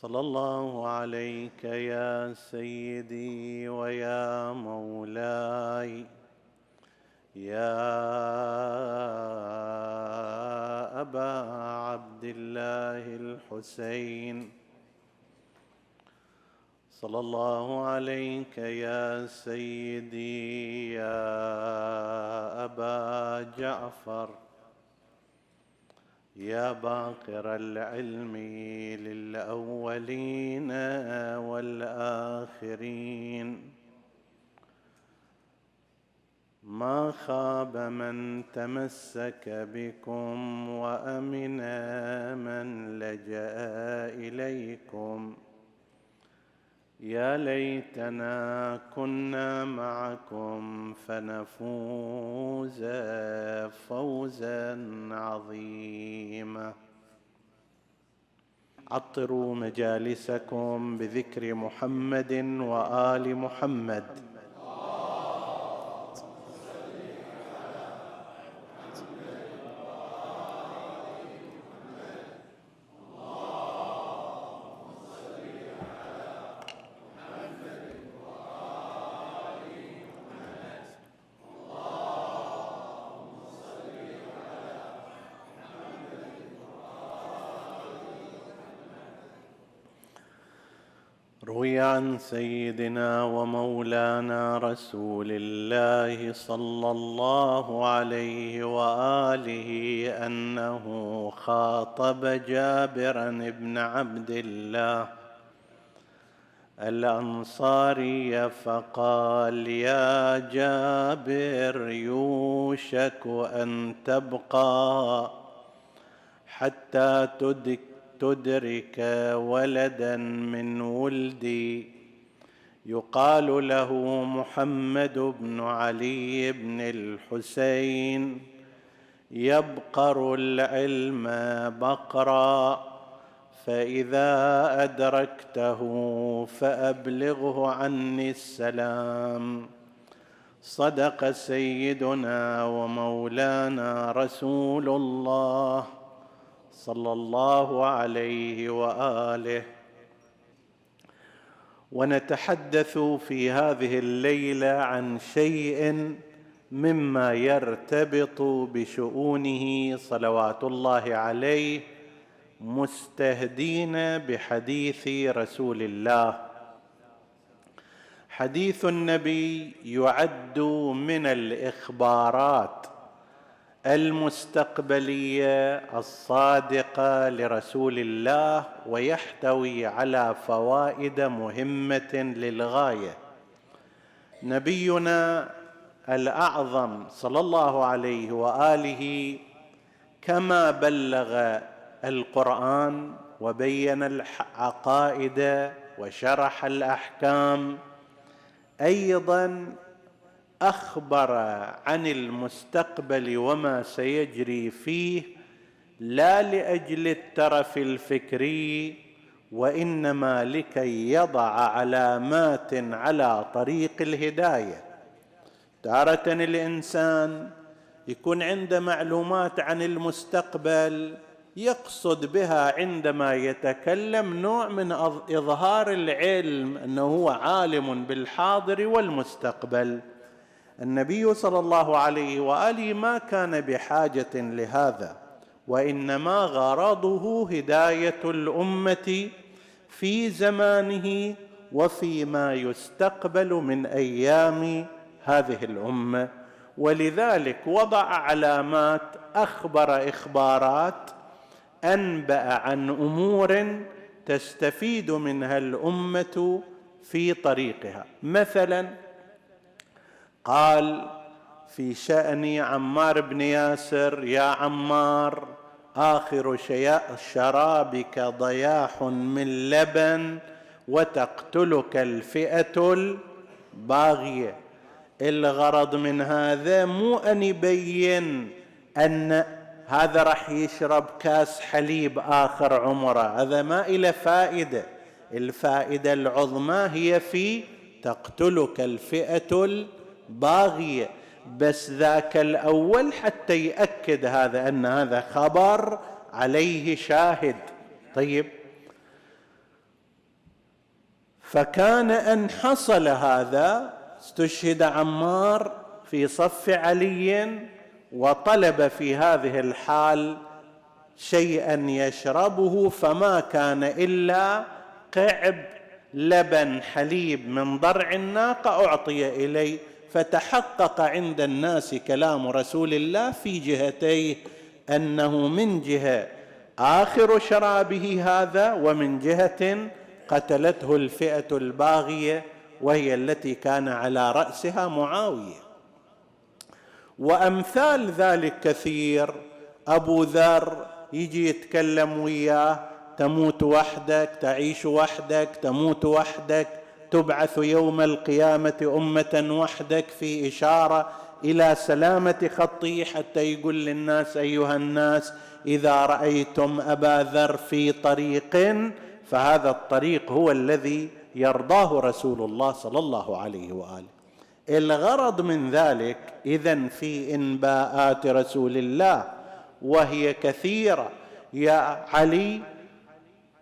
صلى الله عليك يا سيدي ويا مولاي. يا أبا عبد الله الحسين. صلى الله عليك يا سيدي يا أبا جعفر. يا باقر العلم للأولين والآخرين. ما خاب من تمسك بكم وأمن من لجأ إليكم. يا ليتنا كنا معكم فنفوز عطروا مجالسكم بذكر محمد وآل محمد روي عن سيدنا ومولانا رسول الله صلى الله عليه وآله أنه خاطب جابرا بن عبد الله الأنصاري فقال يا جابر يوشك أن تبقى حتى تدرك ولدا من ولدي. يقال له محمد بن علي بن الحسين. يبقر العلم بقرا فإذا أدركته فأبلغه عني السلام. صدق سيدنا ومولانا رسول الله صلى الله عليه وآله. ونتحدث في هذه الليلة عن شيء مما يرتبط بشؤونه صلوات الله عليه مستهدين بحديث رسول الله. حديث النبي يعد من الإخبارات المستقبلية الصادقة لرسول الله ويحتوي على فوائد مهمة للغاية. نبينا الأعظم صلى الله عليه وآله كما بلغ القرآن وبين العقائد وشرح الأحكام أيضا أخبر عن المستقبل وما سيجري فيه لا لأجل الترف الفكري وإنما لكي يضع علامات على طريق الهداية. تارة الإنسان يكون عنده معلومات عن المستقبل يقصد بها عندما يتكلم نوع من إظهار العلم أنه هو عالم بالحاضر والمستقبل. النبي صلى الله عليه وآله ما كان بحاجة لهذا وإنما غرضه هداية الأمة في زمانه وفيما يستقبل من أيام هذه الأمة. ولذلك وضع علامات أخبر إخبارات أنبأ عن أمور تستفيد منها الأمة في طريقها. مثلا قال في شأن عمار بن ياسر يا عمار آخر شرابك ضياح من لبن وتقتلك الفئة الباغية. الغرض من هذا مو أن يبين أن هذا راح يشرب كاس حليب آخر عمره. هذا ما إلى فائدة. الفائدة العظمى هي في تقتلك الفئة الباغيه بس ذاك الأول حتى ياكد هذا أن هذا خبر عليه شاهد. طيب. فكان أن حصل هذا استشهد عمار في صف علي وطلب في هذه الحال شيئا يشربه فما كان إلا قعب لبن حليب من ضرع الناقة أعطي إليه. فتحقق عند الناس كلام رسول الله في جهتيه أنه من جهة آخر شرابه هذا ومن جهة قتلته الفئة الباغية وهي التي كان على رأسها معاوية. وأمثال ذلك كثير. أبو ذر يجي يتكلم وياه تموت وحدك تعيش وحدك تموت وحدك تبعث يوم القيامة أمة وحدك في إشارة إلى سلامة خطي حتى يقول للناس أيها الناس إذا رأيتم أبا ذر في طريق فهذا الطريق هو الذي يرضاه رسول الله صلى الله عليه وآله. الغرض من ذلك اذا في إنباءات رسول الله وهي كثيرة. يا علي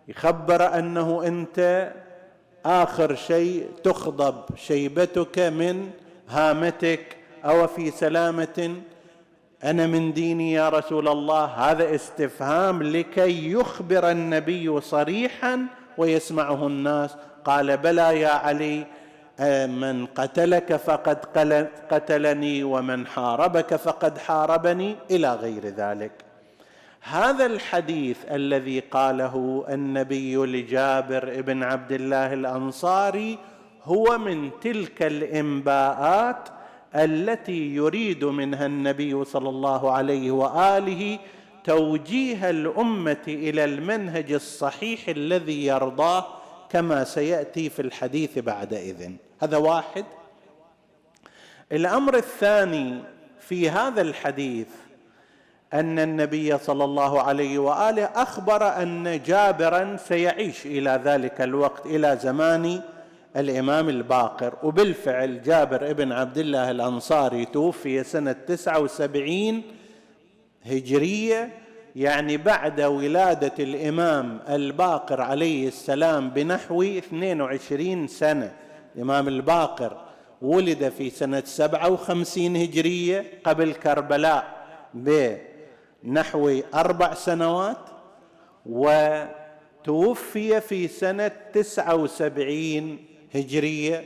يخبر أنه أنت آخر شيء تخضب شيبتك من هامتك أو في سلامة. أنا من ديني يا رسول الله. هذا استفهام لكي يخبر النبي صريحا ويسمعه الناس. قال بلى يا علي من قتلك فقد قتلني ومن حاربك فقد حاربني. إلى غير ذلك. هذا الحديث الذي قاله النبي لجابر بن عبد الله الأنصاري هو من تلك الإنباءات التي يريد منها النبي صلى الله عليه وآله توجيه الأمة إلى المنهج الصحيح الذي يرضاه كما سيأتي في الحديث بعد إذن. هذا واحد. الأمر الثاني في هذا الحديث أن النبي صلى الله عليه وآله أخبر أن جابرا سيعيش إلى ذلك الوقت إلى زمان الإمام الباقر. وبالفعل جابر ابن عبد الله الأنصاري توفي سنة تسعة وسبعين هجرية يعني بعد ولادة الإمام الباقر عليه السلام بنحو 22 سنة. الإمام الباقر ولد في سبعة وخمسين هجرية قبل كربلاء بنحو أربع سنوات وتوفي في سنة تسعة وسبعين هجرية.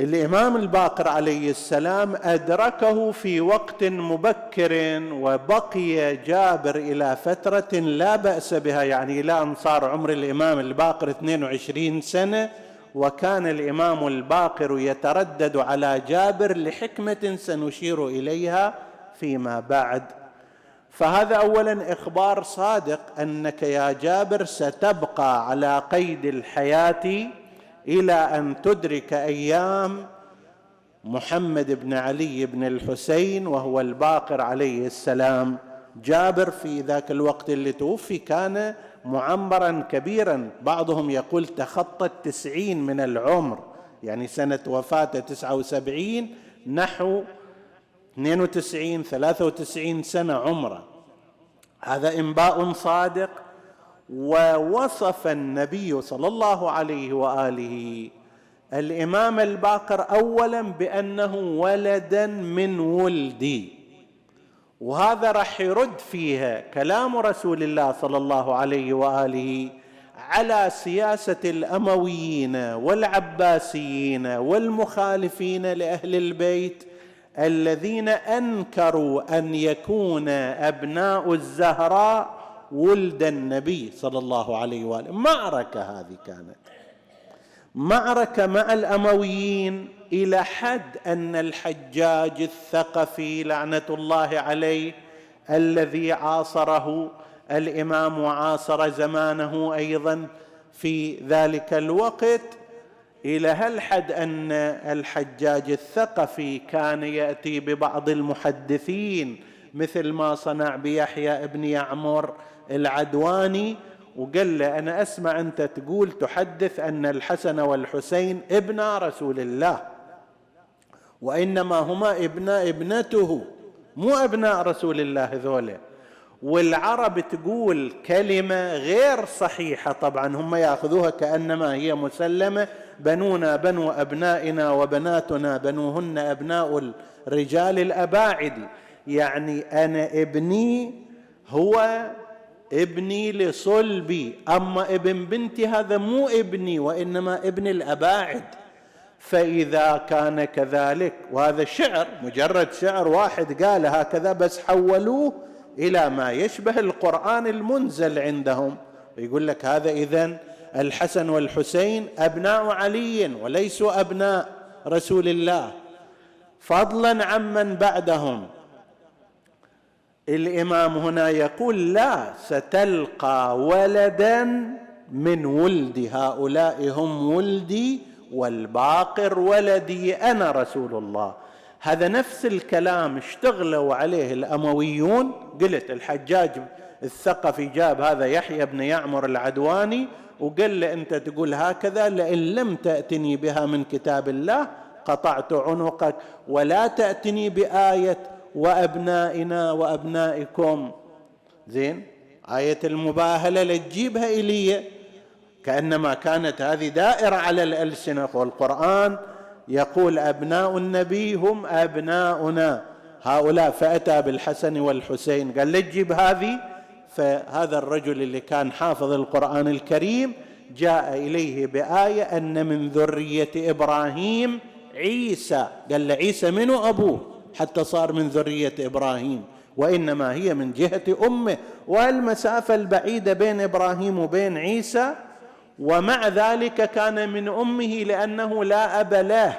الإمام الباقر عليه السلام أدركه في وقت مبكر وبقي جابر إلى فترة لا بأس بها يعني إلى أن صار عمر الإمام الباقر 22 سنة وكان الإمام الباقر يتردد على جابر لحكمة سنشير إليها. فيما بعد. فهذا اولا إخبار صادق أنك يا جابر ستبقى على قيد الحياة إلى أن تدرك أيام محمد بن علي بن الحسين وهو الباقر عليه السلام. جابر في ذاك الوقت اللي توفي كان معمرا كبيرا. بعضهم يقول تخطى التسعين من العمر يعني سنة وفاته تسعة وسبعين نحو 92 93 سنة عمره. هذا إنباء صادق ووصف النبي صلى الله عليه وآله. الإمام الباقر اولا بأنه ولدا من ولدي. وهذا راح يرد فيها كلام رسول الله صلى الله عليه وآله على سياسة الأمويين والعباسيين والمخالفين لأهل البيت الذين أنكروا أن يكون أبناء الزهراء ولد النبي صلى الله عليه وآله. معركة هذه كانت. معركة مع الأمويين إلى حد أن الحجاج الثقفي لعنة الله عليه الذي عاصره الإمام وعاصر زمانه أيضا في ذلك الوقت إلى هل حد أن الحجاج الثقفي كان يأتي ببعض المحدثين مثل ما صنع بيحيى ابن يعمر العدواني؟ وقال له أنا أسمع أنت تقول تحدث أن الحسن والحسين ابنا رسول الله وإنما هما ابنا ابنته مو أبناء رسول الله ذولا والعرب تقول كلمة غير صحيحة طبعا هم يأخذوها كأنما هي مسلمة بنونا بنو أبنائنا وبناتنا بنوهن أبناء الرجال الأباعد. يعني أنا ابني هو ابني لصلبي أما ابن بنتي هذا مو ابني وإنما ابن الأباعد. فإذا كان كذلك وهذا شعر مجرد شعر واحد قال هكذا بس حولوه إلى ما يشبه القرآن المنزل عندهم. يقول لك هذا اذا الحسن والحسين أبناء علي وليسوا أبناء رسول الله. فضلا عمن بعدهم. الإمام هنا يقول لا ستلقى ولدا من ولد هؤلاء هم ولدي والباقر ولدي أنا رسول الله. هذا نفس الكلام اشتغلوا عليه الأمويون. قلت الحجاج الثقفي جاب هذا يحيى بن يعمر العدواني. وقال له أنت تقول هكذا لئن لم تأتني بها من كتاب الله قطعت عنقك ولا تأتني بآية وأبنائنا وأبنائكم. زين؟ آية المباهلة لتجيبها إلي. كأنما كانت هذه دائرة على الألسنة والقرآن يقول أبناء النبي هم أبناؤنا. هؤلاء فأتى بالحسن والحسين. قال لا تجيب هذه؟ فهذا الرجل اللي كان حافظ القرآن الكريم جاء إليه بآية أن من ذرية إبراهيم عيسى. قال له عيسى منو؟ أبوه. حتى صار من ذرية إبراهيم. وإنما هي من جهة أمه. والمسافة البعيدة بين إبراهيم وبين عيسى. ومع ذلك كان من أمه لأنه لا أب له.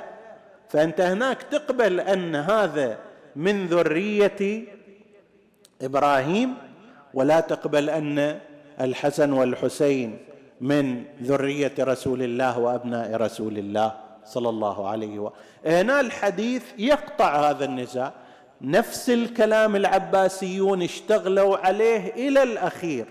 فأنت هناك تقبل أن هذا من ذرية إبراهيم. ولا تقبل أن الحسن والحسين من ذرية رسول الله وأبناء رسول الله صلى الله عليه وسلم هنا الحديث يقطع هذا النزاع. نفس الكلام العباسيون اشتغلوا عليه إلى الأخير.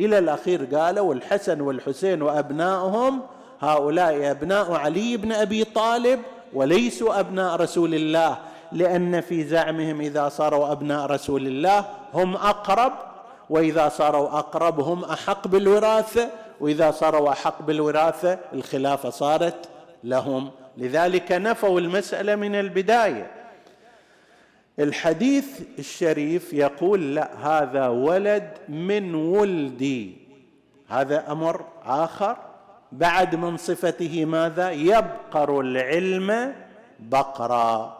إلى الأخير قالوا الحسن والحسين وأبنائهم هؤلاء أبناء علي بن أبي طالب وليسوا أبناء رسول الله لأن في زعمهم إذا صاروا أبناء رسول الله هم أقرب وإذا صاروا اقرب هم أحق بالوراثة وإذا صاروا أحق بالوراثة الخلافة صارت لهم. لذلك نفوا المسألة من البداية. الحديث الشريف يقول لا هذا ولد من ولدي. هذا أمر آخر. بعد من صفته ماذا؟ يبقر العلم بقرا.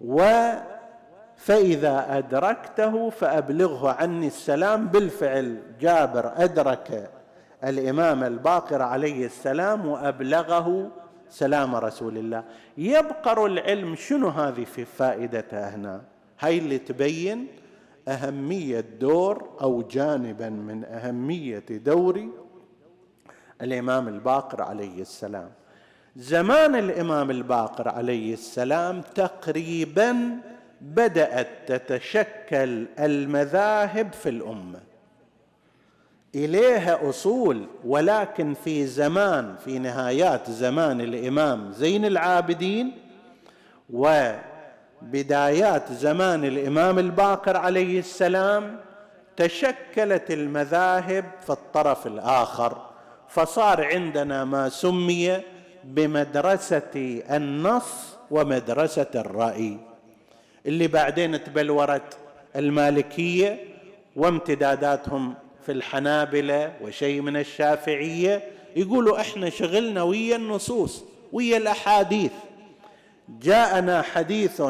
و فإذا أدركته فأبلغه عني السلام بالفعل. جابر أدرك الإمام الباقر عليه السلام وأبلغه سلام رسول الله. يبقر العلم شنو هذه في فائدتها هنا؟ هاي اللي تبين أهمية دور أو جانبا من أهمية دور الإمام الباقر عليه السلام. زمان الإمام الباقر عليه السلام تقريبا بدأت تتشكل المذاهب في الأمة. إليها أصول ولكن في زمان في نهايات زمان الإمام زين العابدين وبدايات زمان الإمام الباقر عليه السلام تشكلت المذاهب في الطرف الآخر. فصار عندنا ما سمي بمدرسة النص ومدرسة الرأي. اللي بعدين تبلورت المالكية وامتداداتهم في الحنابلة وشيء من الشافعية. يقولوا إحنا شغلنا ويا النصوص ويا الأحاديث. جاءنا حديث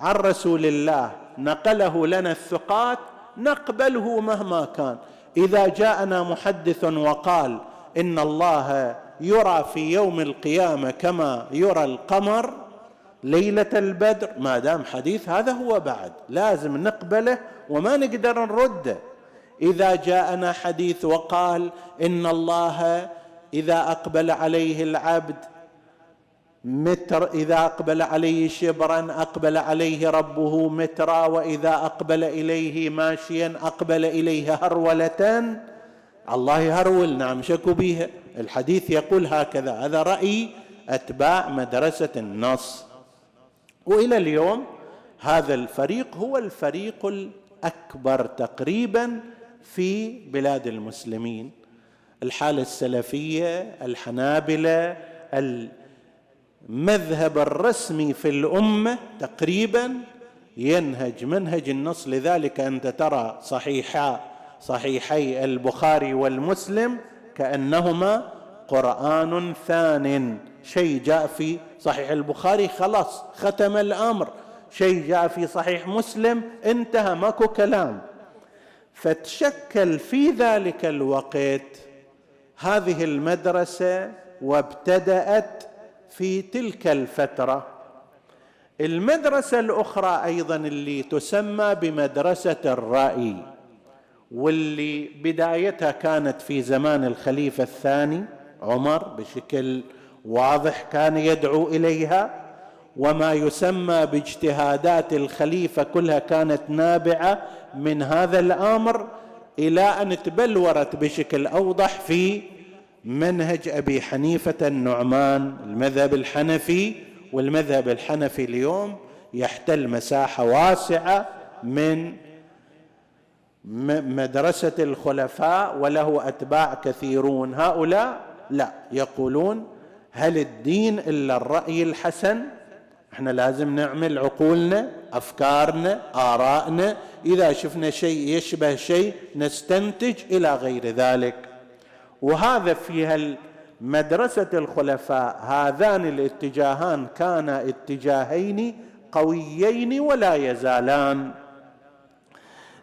عن رسول الله نقله لنا الثقات نقبله مهما كان. إذا جاءنا محدث وقال إن الله يرى في يوم القيامة كما يرى القمر ليلة البدر ما دام حديث هذا هو بعد لازم نقبله وما نقدر نرده إذا جاءنا حديث وقال إن الله إذا أقبل عليه العبد متر إذا أقبل عليه شبرا أقبل عليه ربه مترا وإذا أقبل إليه ماشيا أقبل إليه هروله الله يهرول نعم شكو بها الحديث يقول هكذا هذا رأي أتباع مدرسة النص. وإلى اليوم هذا الفريق هو الفريق الأكبر تقريبا في بلاد المسلمين. الحالة السلفية الحنابلة المذهب الرسمي في الأمة تقريبا ينهج منهج النص. لذلك أنت ترى صحيحا صحيحي البخاري والمسلم كأنهما قرآن ثان. شيء جاء في صحيح البخاري خلاص ختم الأمر. شيء جاء في صحيح مسلم انتهى ماكو كلام. فتشكل في ذلك الوقت هذه المدرسة وابتدأت في تلك الفترة. المدرسة الأخرى أيضا اللي تسمى بمدرسة الرأي واللي بدايتها كانت في زمان الخليفة الثاني عمر بشكل واضح كان يدعو إليها. وما يسمى باجتهادات الخليفة كلها كانت نابعة من هذا الأمر إلى أن تبلورت بشكل أوضح في منهج أبي حنيفة النعمان المذهب الحنفي. والمذهب الحنفي اليوم يحتل مساحة واسعة من مدرسة الخلفاء وله أتباع كثيرون. هؤلاء لا يقولون هل الدين إلا الرأي الحسن؟ إحنا لازم نعمل عقولنا أفكارنا آرائنا. إذا شفنا شيء يشبه شيء نستنتج إلى غير ذلك. وهذا في مدرسه الخلفاء هذان الاتجاهان كانا اتجاهين قويين ولا يزالان.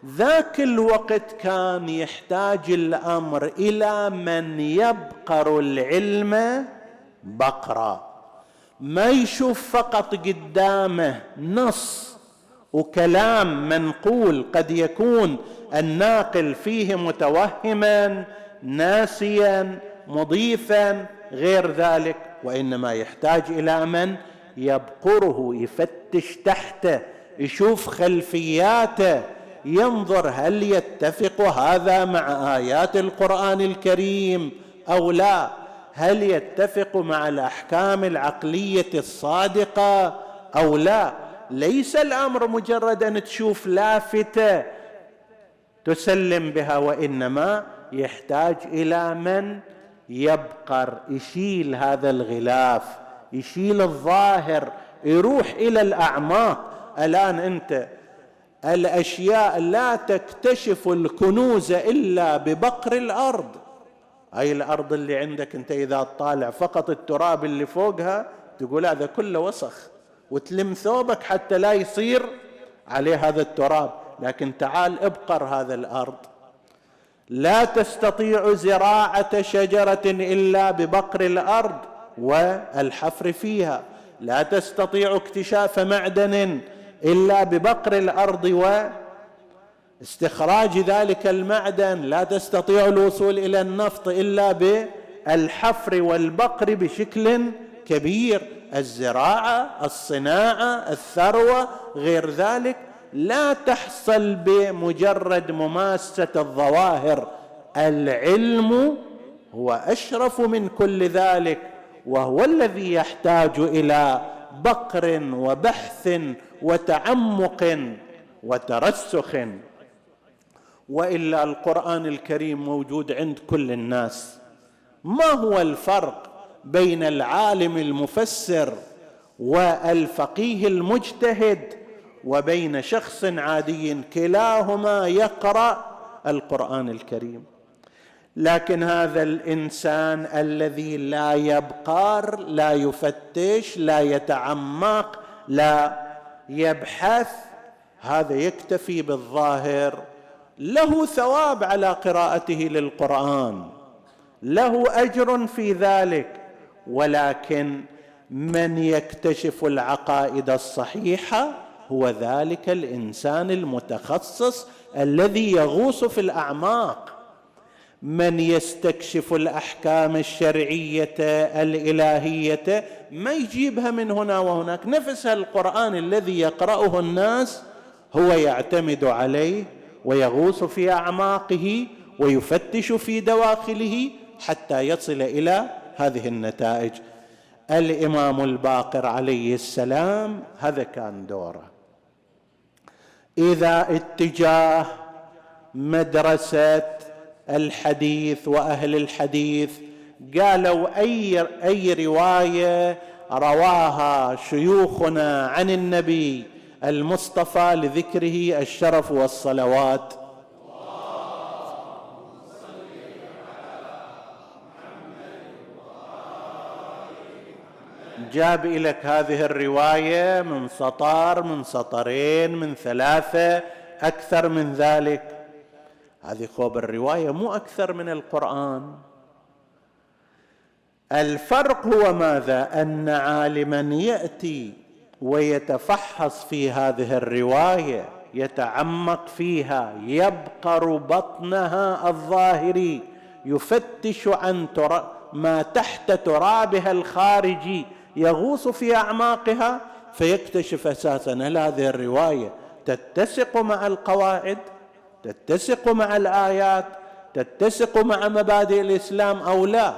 ذاك الوقت كان يحتاج الأمر إلى من يبقر العلم بقرا ما يشوف فقط قدامه نص وكلام منقول قد يكون الناقل فيه متوهما ناسيا مضيفا غير ذلك وإنما يحتاج إلى من يبقره يفتش تحته يشوف خلفياته ينظر هل يتفق هذا مع آيات القرآن الكريم أو لا. هل يتفق مع الأحكام العقلية الصادقة أو لا؟ ليس الأمر مجرد أن تشوف لافتة تسلم بها وإنما يحتاج إلى من يبقر يشيل هذا الغلاف يشيل الظاهر يروح إلى الأعماق. الآن أنت الأشياء لا تكتشف الكنوز إلا ببقر الأرض. هاي الأرض اللي عندك أنت إذا تطالع فقط التراب اللي فوقها تقول هذا كله وسخ وتلم ثوبك حتى لا يصير عليه هذا التراب. لكن تعال ابقر هذا الأرض. لا تستطيع زراعة شجرة إلا ببقر الأرض والحفر فيها. لا تستطيع اكتشاف معدن إلا ببقر الأرض استخراج ذلك المعدن لا تستطيع الوصول إلى النفط إلا بالحفر والبقر بشكل كبير. الزراعة الصناعة الثروة غير ذلك لا تحصل بمجرد مماسة الظواهر. العلم هو أشرف من كل ذلك وهو الذي يحتاج إلى بقر وبحث وتعمق وترسخ. وإلا القرآن الكريم موجود عند كل الناس. ما هو الفرق بين العالم المفسر والفقيه المجتهد وبين شخص عادي كلاهما يقرأ القرآن الكريم؟ لكن هذا الإنسان الذي لا يبقار لا يفتش لا يتعمق لا يبحث هذا يكتفي بالظاهر. له ثواب على قراءته للقرآن له أجر في ذلك ولكن من يكتشف العقائد الصحيحة هو ذلك الإنسان المتخصص الذي يغوص في الأعماق. من يستكشف الأحكام الشرعية الإلهية ما يجيبها من هنا وهناك. نفس القرآن الذي يقرأه الناس هو يعتمد عليه ويغوص في أعماقه ويفتش في دواخله حتى يصل إلى هذه النتائج. الإمام الباقر عليه السلام هذا كان دوره. إذا اتجاه مدرسة الحديث وأهل الحديث قالوا أي أي رواية رواها شيوخنا عن النبي المصطفى لذكره الشرف والصلوات. جاب لك هذه الرواية من سطر من سطرين من ثلاثة أكثر من ذلك. هذه خوب الرواية مو أكثر من القرآن. الفرق هو ماذا؟ أن عالما يأتي ويتفحص في هذه الرواية يتعمق فيها يبقر بطنها الظاهري يفتش عن ما تحت ترابها الخارجي يغوص في أعماقها فيكتشف أساسا هل هذه الرواية تتسق مع القواعد تتسق مع الآيات تتسق مع مبادئ الإسلام أو لا.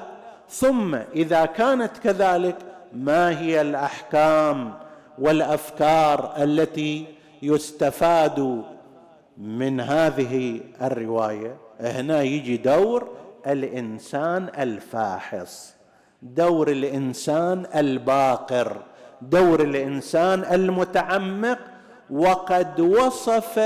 ثم إذا كانت كذلك ما هي الأحكام؟ والأفكار التي يستفاد من هذه الرواية. هنا يجي دور الإنسان الفاحص دور الإنسان الباقر دور الإنسان المتعمق. وقد وصف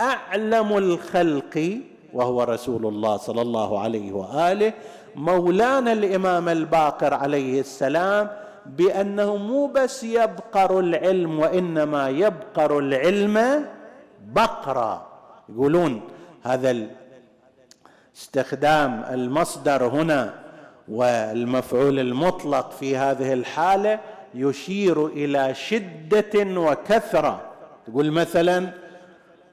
أعلم الخلق وهو رسول الله صلى الله عليه وآله مولانا الإمام الباقر عليه السلام بأنه مو بس يبقر العلم وإنما يبقر العلم بقرا يقولون هذا استخدام المصدر هنا والمفعول المطلق في هذه الحالة يشير إلى شدة وكثرة. تقول مثلا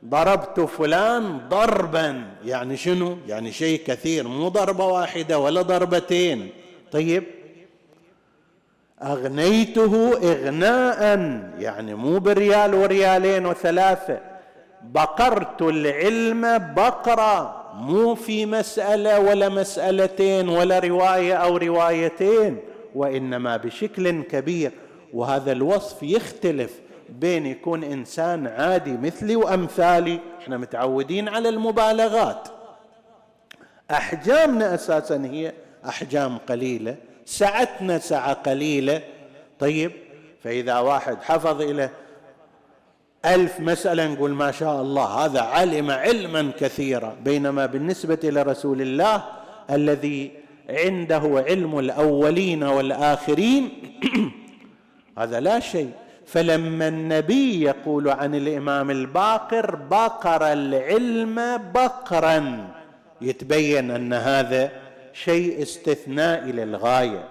ضربت فلان ضربا يعني شنو؟ يعني شيء كثير مو ضربة واحدة ولا ضربتين. طيب أغنيته اغناء يعني مو بريال وريالين وثلاثة. بقرت العلم بقرة مو في مسألة ولا مسألتين ولا رواية أو روايتين وإنما بشكل كبير. وهذا الوصف يختلف بين يكون إنسان عادي مثلي وأمثالي. إحنا متعودين على المبالغات. أحجامنا أساسا هي أحجام قليلة. سعتنا سعه قليلة. طيب فإذا واحد حفظ إلى ألف مسألة نقول ما شاء الله هذا علم علما كثيرا بينما بالنسبة لرسول الله الذي عنده علم الأولين والآخرين هذا لا شيء. فلما النبي يقول عن الإمام الباقر بقر العلم بقرا يتبين أن هذا شيء استثنائي للغاية.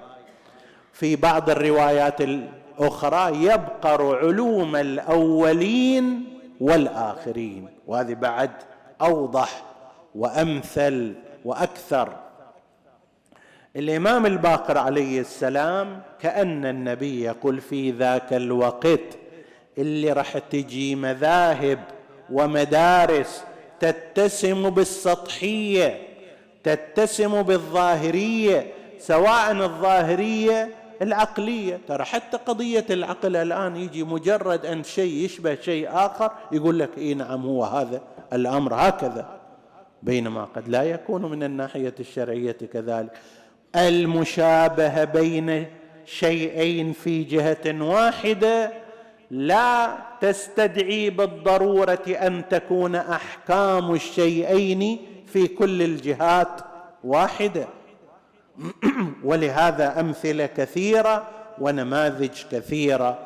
في بعض الروايات الأخرى يبقر علوم الأولين والآخرين وهذه بعد أوضح وأمثل وأكثر. الإمام الباقر عليه السلام كأن النبي يقول في ذاك الوقت اللي راح تجي مذاهب ومدارس تتسم بالسطحية تتسم بالظاهرية سواء الظاهرية العقلية. ترى حتى قضية العقل الآن يجي مجرد أن شيء يشبه شيء آخر يقول لك إي نعم هو هذا الأمر هكذا. بينما قد لا يكون من الناحية الشرعية كذلك. المشابهة بين شيئين في جهة واحدة لا تستدعي بالضرورة أن تكون أحكام الشيئين في كل الجهات واحدة. ولهذا أمثلة كثيرة ونماذج كثيرة.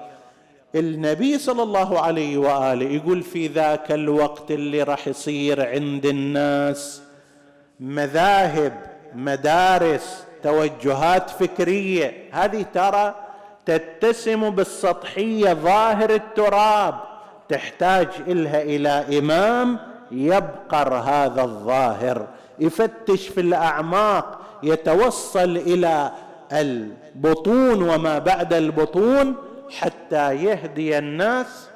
النبي صلى الله عليه وآله يقول في ذاك الوقت اللي راح يصير عند الناس مذاهب مدارس توجهات فكرية. هذه ترى تتسم بالسطحية ظاهر التراب تحتاج إلها إلى إمام يبقر هذا الظاهر يفتش في الأعماق يتوصل إلى البطون وما بعد البطون حتى يهدي الناس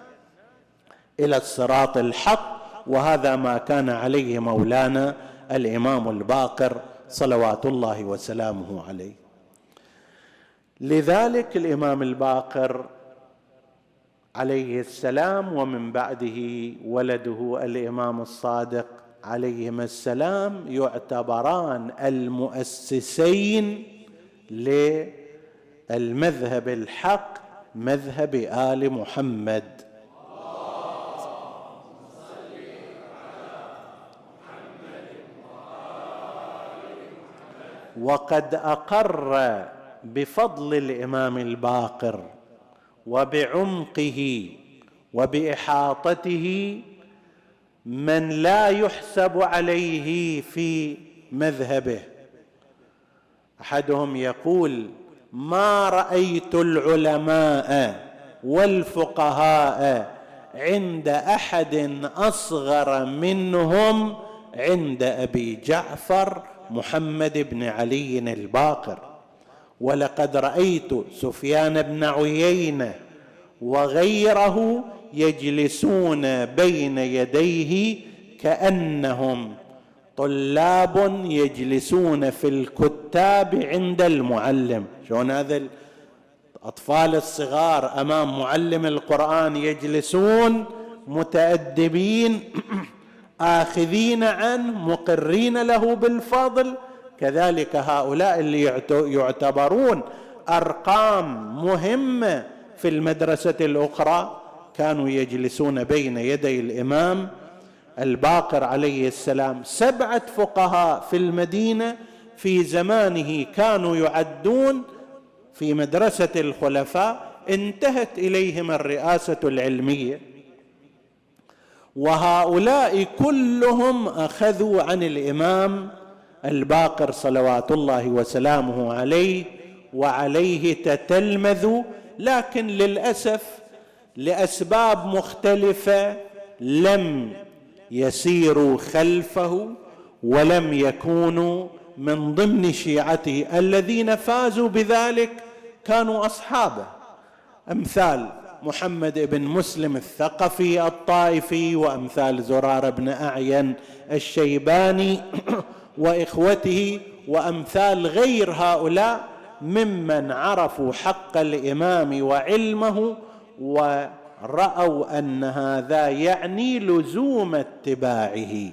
إلى الصراط الحق. وهذا ما كان عليه مولانا الإمام الباقر صلوات الله وسلامه عليه. لذلك الإمام الباقر عليه السلام ومن بعده ولده الإمام الصادق عليهما السلام يعتبران المؤسسين للمذهب الحق مذهب آل محمد. وقد أقر بفضل الإمام الباقر وبعمقه وبإحاطته من لا يحسب عليه في مذهبه. أحدهم يقول ما رأيت العلماء والفقهاء عند أحد أصغر منهم عند أبي جعفر محمد بن علي الباقر. ولقد رأيت سفيان بن عيينة وغيره يجلسون بين يديه كأنهم طلاب يجلسون في الكتاب عند المعلم. شلون هذا الاطفال الصغار أمام معلم القرآن يجلسون متأدبين آخذين عنه مقرين له بالفضل كذلك هؤلاء اللي يعتبرون أرقام مهمة في المدرسة الأخرى كانوا يجلسون بين يدي الإمام الباقر عليه السلام. سبعة فقهاء في المدينة في زمانه كانوا يعدون في مدرسة الخلفاء انتهت إليهم الرئاسة العلمية. وهؤلاء كلهم أخذوا عن الإمام الباقر صلوات الله وسلامه عليه وعليه تتلمذوا لكن للأسف لأسباب مختلفة لم يسيروا خلفه ولم يكونوا من ضمن شيعته الذين فازوا بذلك كانوا أصحابه. أمثال محمد بن مسلم الثقفي الطائفي وأمثال زرار بن أعين الشيباني وإخوته وأمثال غير هؤلاء ممن عرفوا حق الإمام وعلمه ورأوا أن هذا يعني لزوم اتباعه.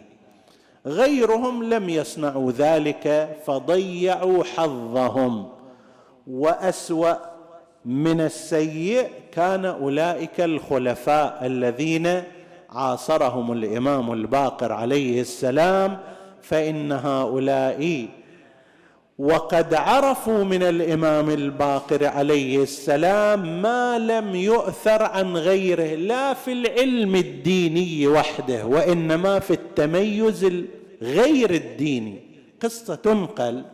غيرهم لم يصنعوا ذلك فضيعوا حظهم. وأسوأ من السيء كان أولئك الخلفاء الذين عاصرهم الإمام الباقر عليه السلام فإن هؤلاء وقد عرفوا من الإمام الباقر عليه السلام ما لم يؤثر عن غيره لا في العلم الديني وحده وإنما في التميز الغير الديني. قصة تنقل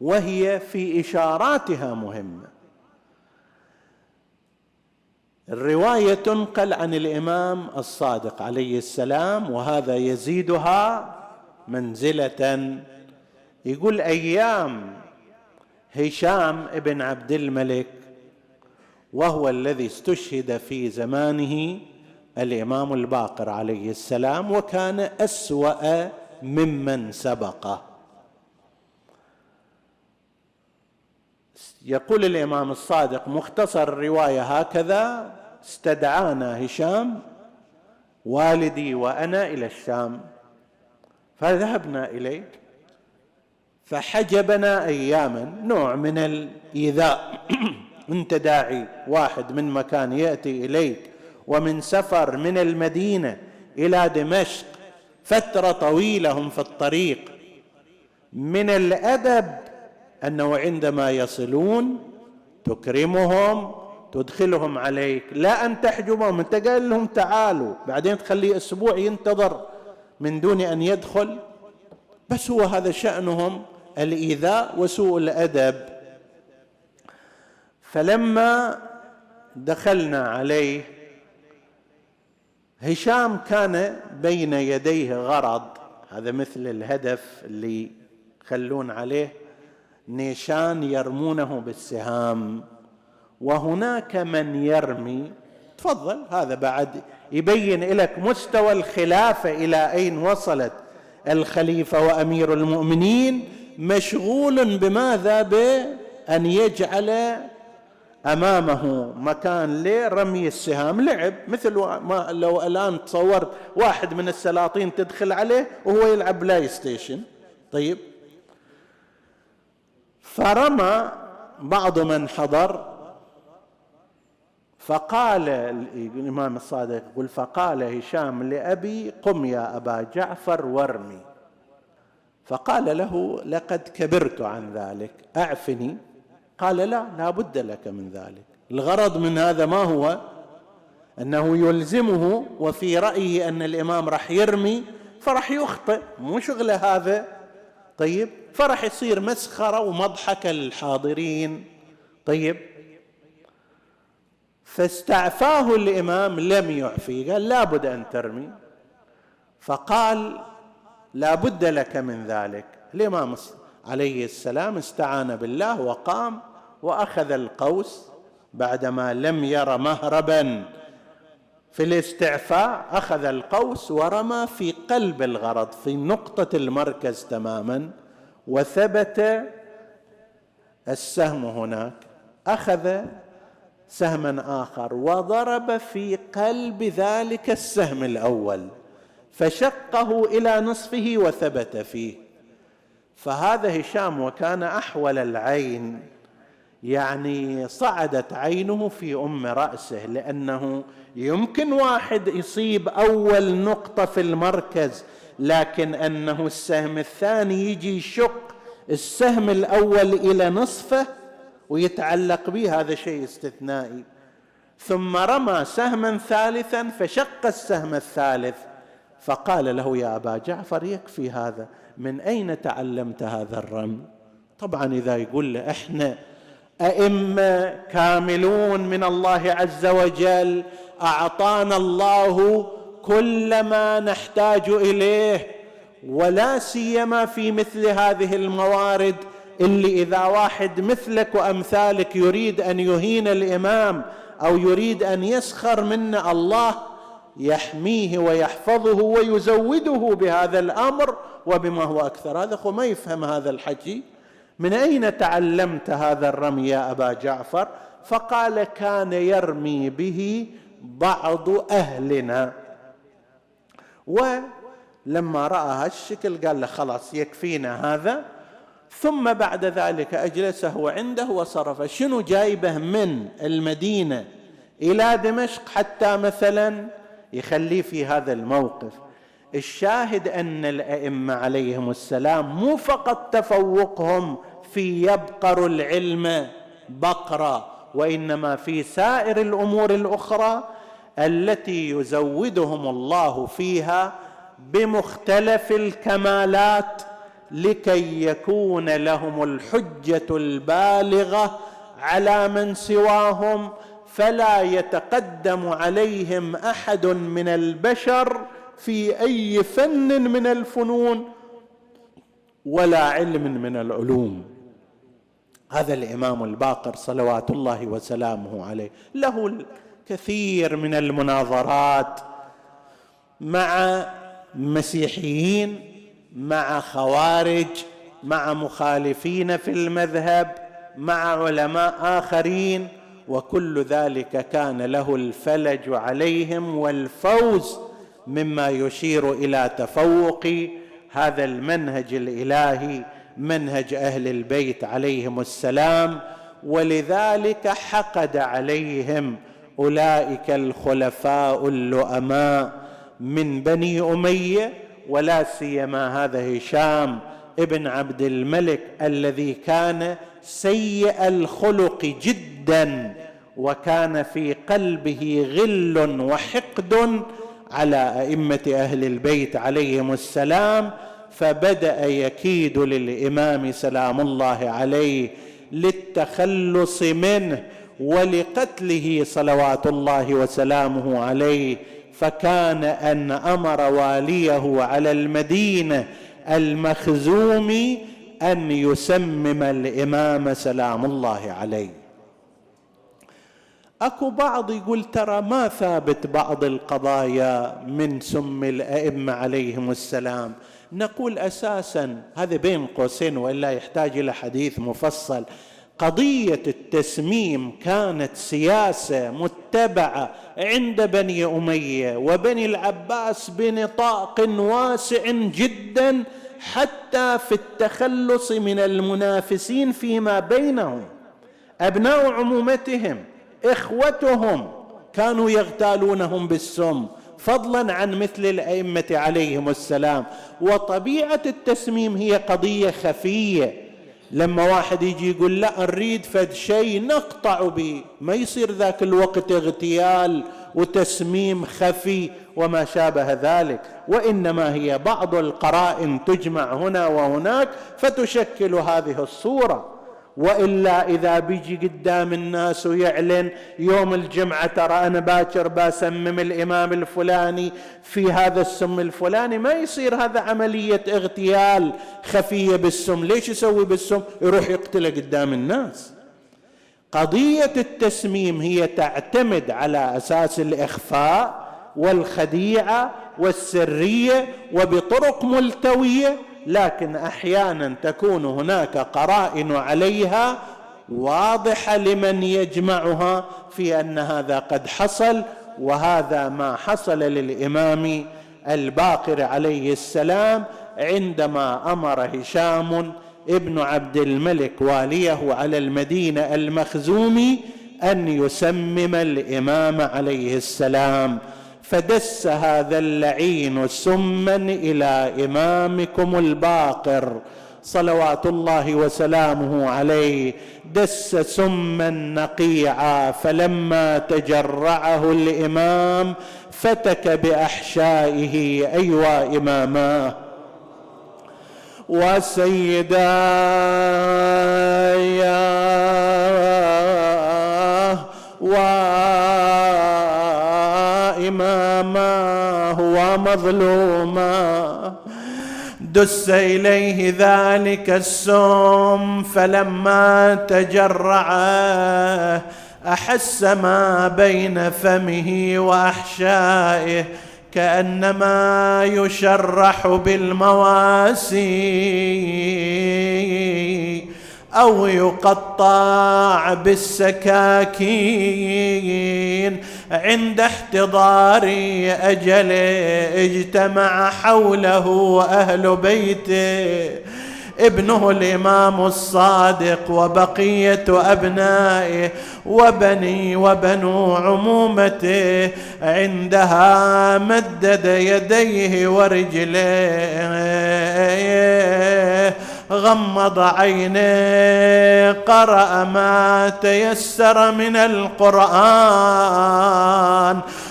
وهي في إشاراتها مهمة. الرواية تنقل عن الإمام الصادق عليه السلام وهذا يزيدها منزلة. يقول أيام هشام ابن عبد الملك وهو الذي استشهد في زمانه الإمام الباقر عليه السلام وكان أسوأ ممن سبقه. يقول الإمام الصادق مختصر الرواية هكذا استدعانا هشام والدي وأنا إلى الشام. فذهبنا إليه فحجبنا أياما نوع من الإيذاء. أنت داعي واحد من مكان يأتي إليك ومن سفر من المدينة إلى دمشق فترة طويلة هم في الطريق. من الأدب أنه عندما يصلون تكرمهم تدخلهم عليك. لا أن تحجبهم. أنت قال لهم تعالوا. بعدين تخليه أسبوع ينتظر من دون أن يدخل. بس هو هذا شأنهم الإيذاء وسوء الأدب. فلما دخلنا عليه هشام كان بين يديه غرض. هذا مثل الهدف اللي يخلون عليه نيشان يرمونه بالسهام. وهناك من يرمي. تفضل هذا بعد يبين لك مستوى الخلافه إلى أين وصلت الخليفة وأمير المؤمنين مشغول بماذا؟ بأن يجعل أمامه مكان لرمي السهام. لعب مثل ما لو الآن تصورت واحد من السلاطين تدخل عليه وهو يلعب PlayStation. طيب. فرمى بعض من حضر فقال الإمام الصادق يقول فقال هشام لأبي قم يا أبا جعفر وارمي. فقال له لقد كبرت عن ذلك أعفني؟ قال لا لا بد لك من ذلك. الغرض من هذا ما هو؟ أنه يلزمه وفي رأيه أن الإمام راح يرمي فراح يخطئ. مو شغلة هذا؟ طيب فراح يصير مسخرة ومضحكة للحاضرين. طيب فاستعفاه الإمام لم يعفي قال لابد أن ترمي. فقال لا بد لك من ذلك. الإمام عليه السلام استعان بالله وقام وأخذ القوس بعدما لم ير مهربا. في الاستعفاء أخذ القوس ورمى في قلب الغرض في نقطة المركز تماما وثبت السهم هناك. أخذ سهما آخر. وضرب في قلب ذلك السهم الأول فشقه إلى نصفه وثبت فيه. فهذا هشام وكان أحول العين يعني صعدت عينه في أم رأسه لأنه يمكن واحد يصيب أول نقطة في المركز لكن أنه السهم الثاني يجي يشق السهم الأول إلى نصفه ويتعلق به هذا شيء استثنائي. ثم رمى سهما ثالثا فشق السهم الثالث. فقال له يا أبا جعفر يكفي هذا من أين تعلمت هذا الرمي؟ طبعا إذا يقول له إحنا أئمة كاملون من الله عز وجل أعطانا الله كل ما نحتاج إليه ولا سيما في مثل هذه الموارد اللي إذا واحد مثلك وأمثالك يريد أن يهين الإمام أو يريد أن يسخر منا الله يحميه ويحفظه ويزوده بهذا الأمر وبما هو أكثر. هذا هو ما يفهم هذا الحكي. من أين تعلمت هذا الرمي يا أبا جعفر؟ فقال كان يرمي به بعض أهلنا. ولما رأى هالشكل قال له خلاص يكفينا هذا. ثم بعد ذلك أجلسه عنده وصرف شنو جايبه من المدينة إلى دمشق حتى مثلا يخليه في هذا الموقف؟ الشاهد أن الأئمة عليهم السلام مو فقط تفوقهم في يبقر العلم بقرا وإنما في سائر الأمور الأخرى التي يزودهم الله فيها بمختلف الكمالات لكي يكون لهم الحجة البالغة على من سواهم فلا يتقدم عليهم أحد من البشر في أي فن من الفنون ولا علم من العلوم. هذا الإمام الباقر صلوات الله وسلامه عليه. له الكثير من المناظرات مع مسيحيين مع خوارج مع مخالفين في المذهب مع علماء آخرين وكل ذلك كان له الفلج عليهم والفوز مما يشير إلى تفوق هذا المنهج الإلهي منهج أهل البيت عليهم السلام. ولذلك حقد عليهم أولئك الخلفاء اللؤماء من بني أمية ولا سيما هذا هشام ابن عبد الملك الذي كان سيء الخلق جدا وكان في قلبه غل وحقد على أئمة أهل البيت عليهم السلام فبدأ يكيد للإمام سلام الله عليه للتخلص منه ولقتله صلوات الله وسلامه عليه فكان أن أمر واليه على المدينة المخزوم أن يسمم الإمام سلام الله عليه. أكو بعض يقول ترى ما ثابت بعض القضايا من سم الأئمة عليهم السلام. نقول أساسا هذا بين قوسين وإلا يحتاج إلى حديث مفصل. قضية التسميم كانت سياسة متبعة عند بني أمية وبني العباس بنطاق واسع جدا حتى في التخلص من المنافسين فيما بينهم. أبناء عمومتهم إخوتهم كانوا يغتالونهم بالسم فضلا عن مثل الأئمة عليهم السلام. وطبيعة التسميم هي قضية خفية لما واحد يجي يقول لا نريد فد شيء نقطع به. ما يصير ذاك الوقت اغتيال وتسميم خفي وما شابه ذلك. وإنما هي بعض القرائن تجمع هنا وهناك فتشكل هذه الصورة. وإلا إذا بيجي قدام الناس ويعلن يوم الجمعة ترى أنا باكر بسمم الإمام الفلاني في هذا السم الفلاني ما يصير هذا عملية اغتيال خفية بالسم. ليش يسوي بالسم؟ يروح يقتله قدام الناس. قضية التسميم هي تعتمد على أساس الإخفاء والخديعة والسرية وبطرق ملتوية لكن أحيانا تكون هناك قرائن عليها واضحة لمن يجمعها في أن هذا قد حصل وهذا ما حصل للإمام الباقر عليه السلام عندما أمر هشام ابن عبد الملك واليه على المدينة المخزومي أن يسمم الإمام عليه السلام. فدس هذا اللعين سما إلى إمامكم الباقر صلوات الله وسلامه عليه. دس سما نقيعا فلما تجرعه الإمام فتك بأحشائه أيوا اماماه وسيداياه وإماما هو مظلوما. دس إليه ذلك السم فلما تجرعه أحس ما بين فمه وأحشائه كأنما يشرح بالمواسي أو يقطع بالسكاكين. عند احتضار اجله اجتمع حوله أهل بيته. ابنه الإمام الصادق وبقية أبنائه وبني وبنو عمومته. عندها مدد يديه ورجليه. غمض عينيه قرأ ما تيسر من القرآن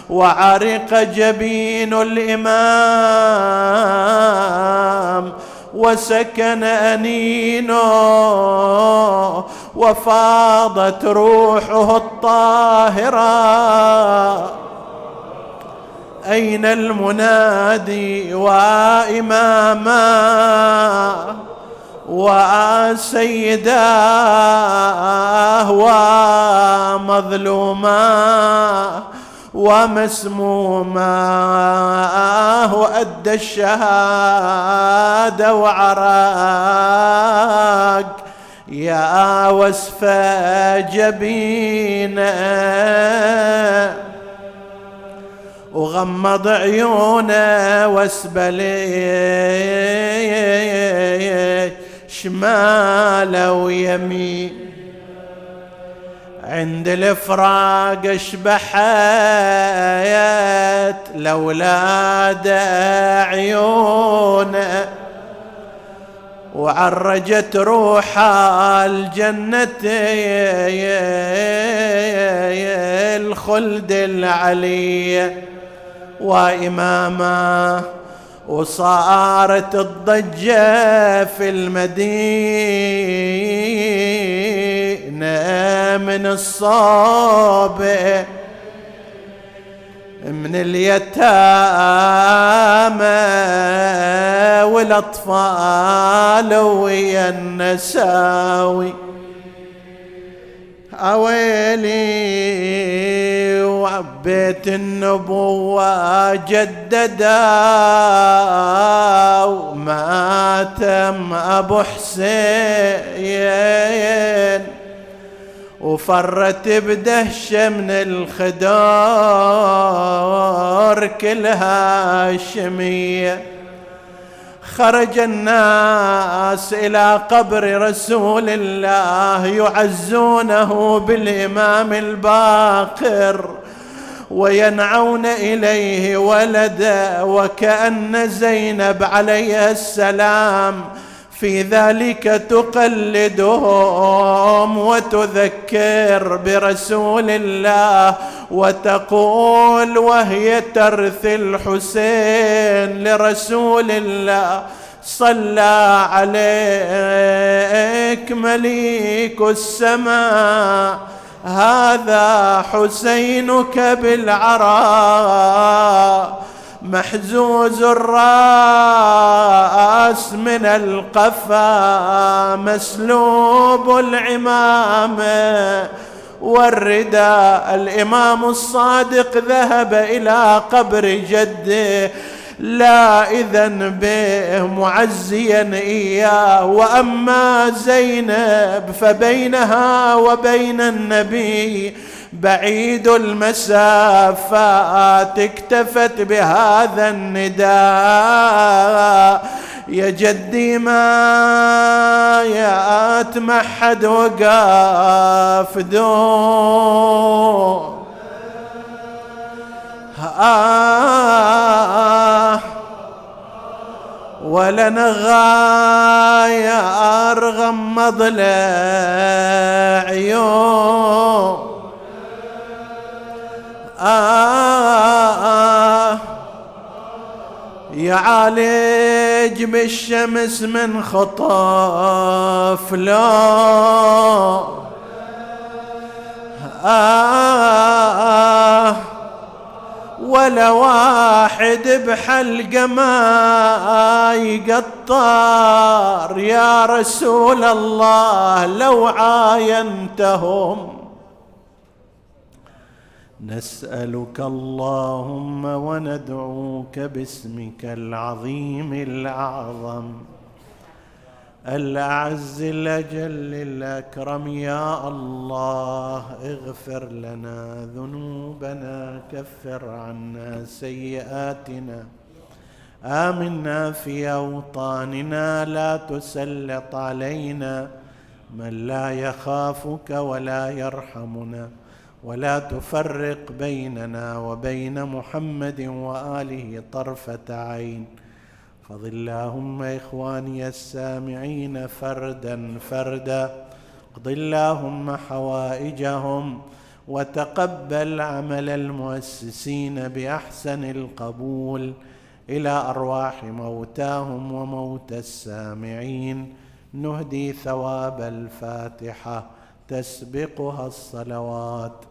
وعرق جبين الإمام وسكن أنينه وفاضت روحه الطاهرة. أين المنادي واماما وسيداه ومظلوما ومسموماه أدى الشهادة وعراق. يا وسف جبينه. وغمض عيونه واسبل شماله ويمين. عند الافراق اشبحت لاولاد عيونه. وعرجت روح الجنة الخلد العلي وإماما وصارت الضجة في المدينة من الصوب من اليتامى والأطفال ويا النساوي. أويلي وعبيت النبوة جددا وماتم أبو حسين. وفرت بدهشة من الخدار كلها شمية. خرج الناس إلى قبر رسول الله يعزونه بالإمام الباقر وينعون إليه ولدا وكأن زينب عليها السلام في ذلك تقلدهم وتذكر برسول الله وتقول وهي ترثي الحسين لرسول الله. صلى عليك مليك السماء. هذا حسينك بالعراء. محزوز الرأس من القفا مسلوب العمامة. والرداء الإمام الصادق ذهب إلى قبر جده لا إذن به معزيا إياه. وأما زينب فبينها وبين النبي بعيد المسافات اكتفت بهذا النداء. يا جدي ما يا اتمحد وقاف دون آه. ولا نغاية أرغم ضلع عيون. آه يعالج بالشمس من خطاف لا. آه. ولا واحد بحلقة ما يقطر. يا رسول الله لو عاينتهم نسألك اللهم وندعوك باسمك العظيم الأعظم. الأعز الأجل الأكرم يا الله اغفر لنا ذنوبنا كفر عنا سيئاتنا. آمنا في أوطاننا لا تسلط علينا من لا يخافك ولا يرحمنا. ولا تفرق بيننا وبين محمد وآله طرفة عين. فض اللهم إخواني السامعين فردا فردا اقض اللهم حوائجهم وتقبل عمل المؤسسين بأحسن القبول إلى أرواح موتاهم وموتى السامعين. نهدي ثواب الفاتحة تسبقها الصلوات.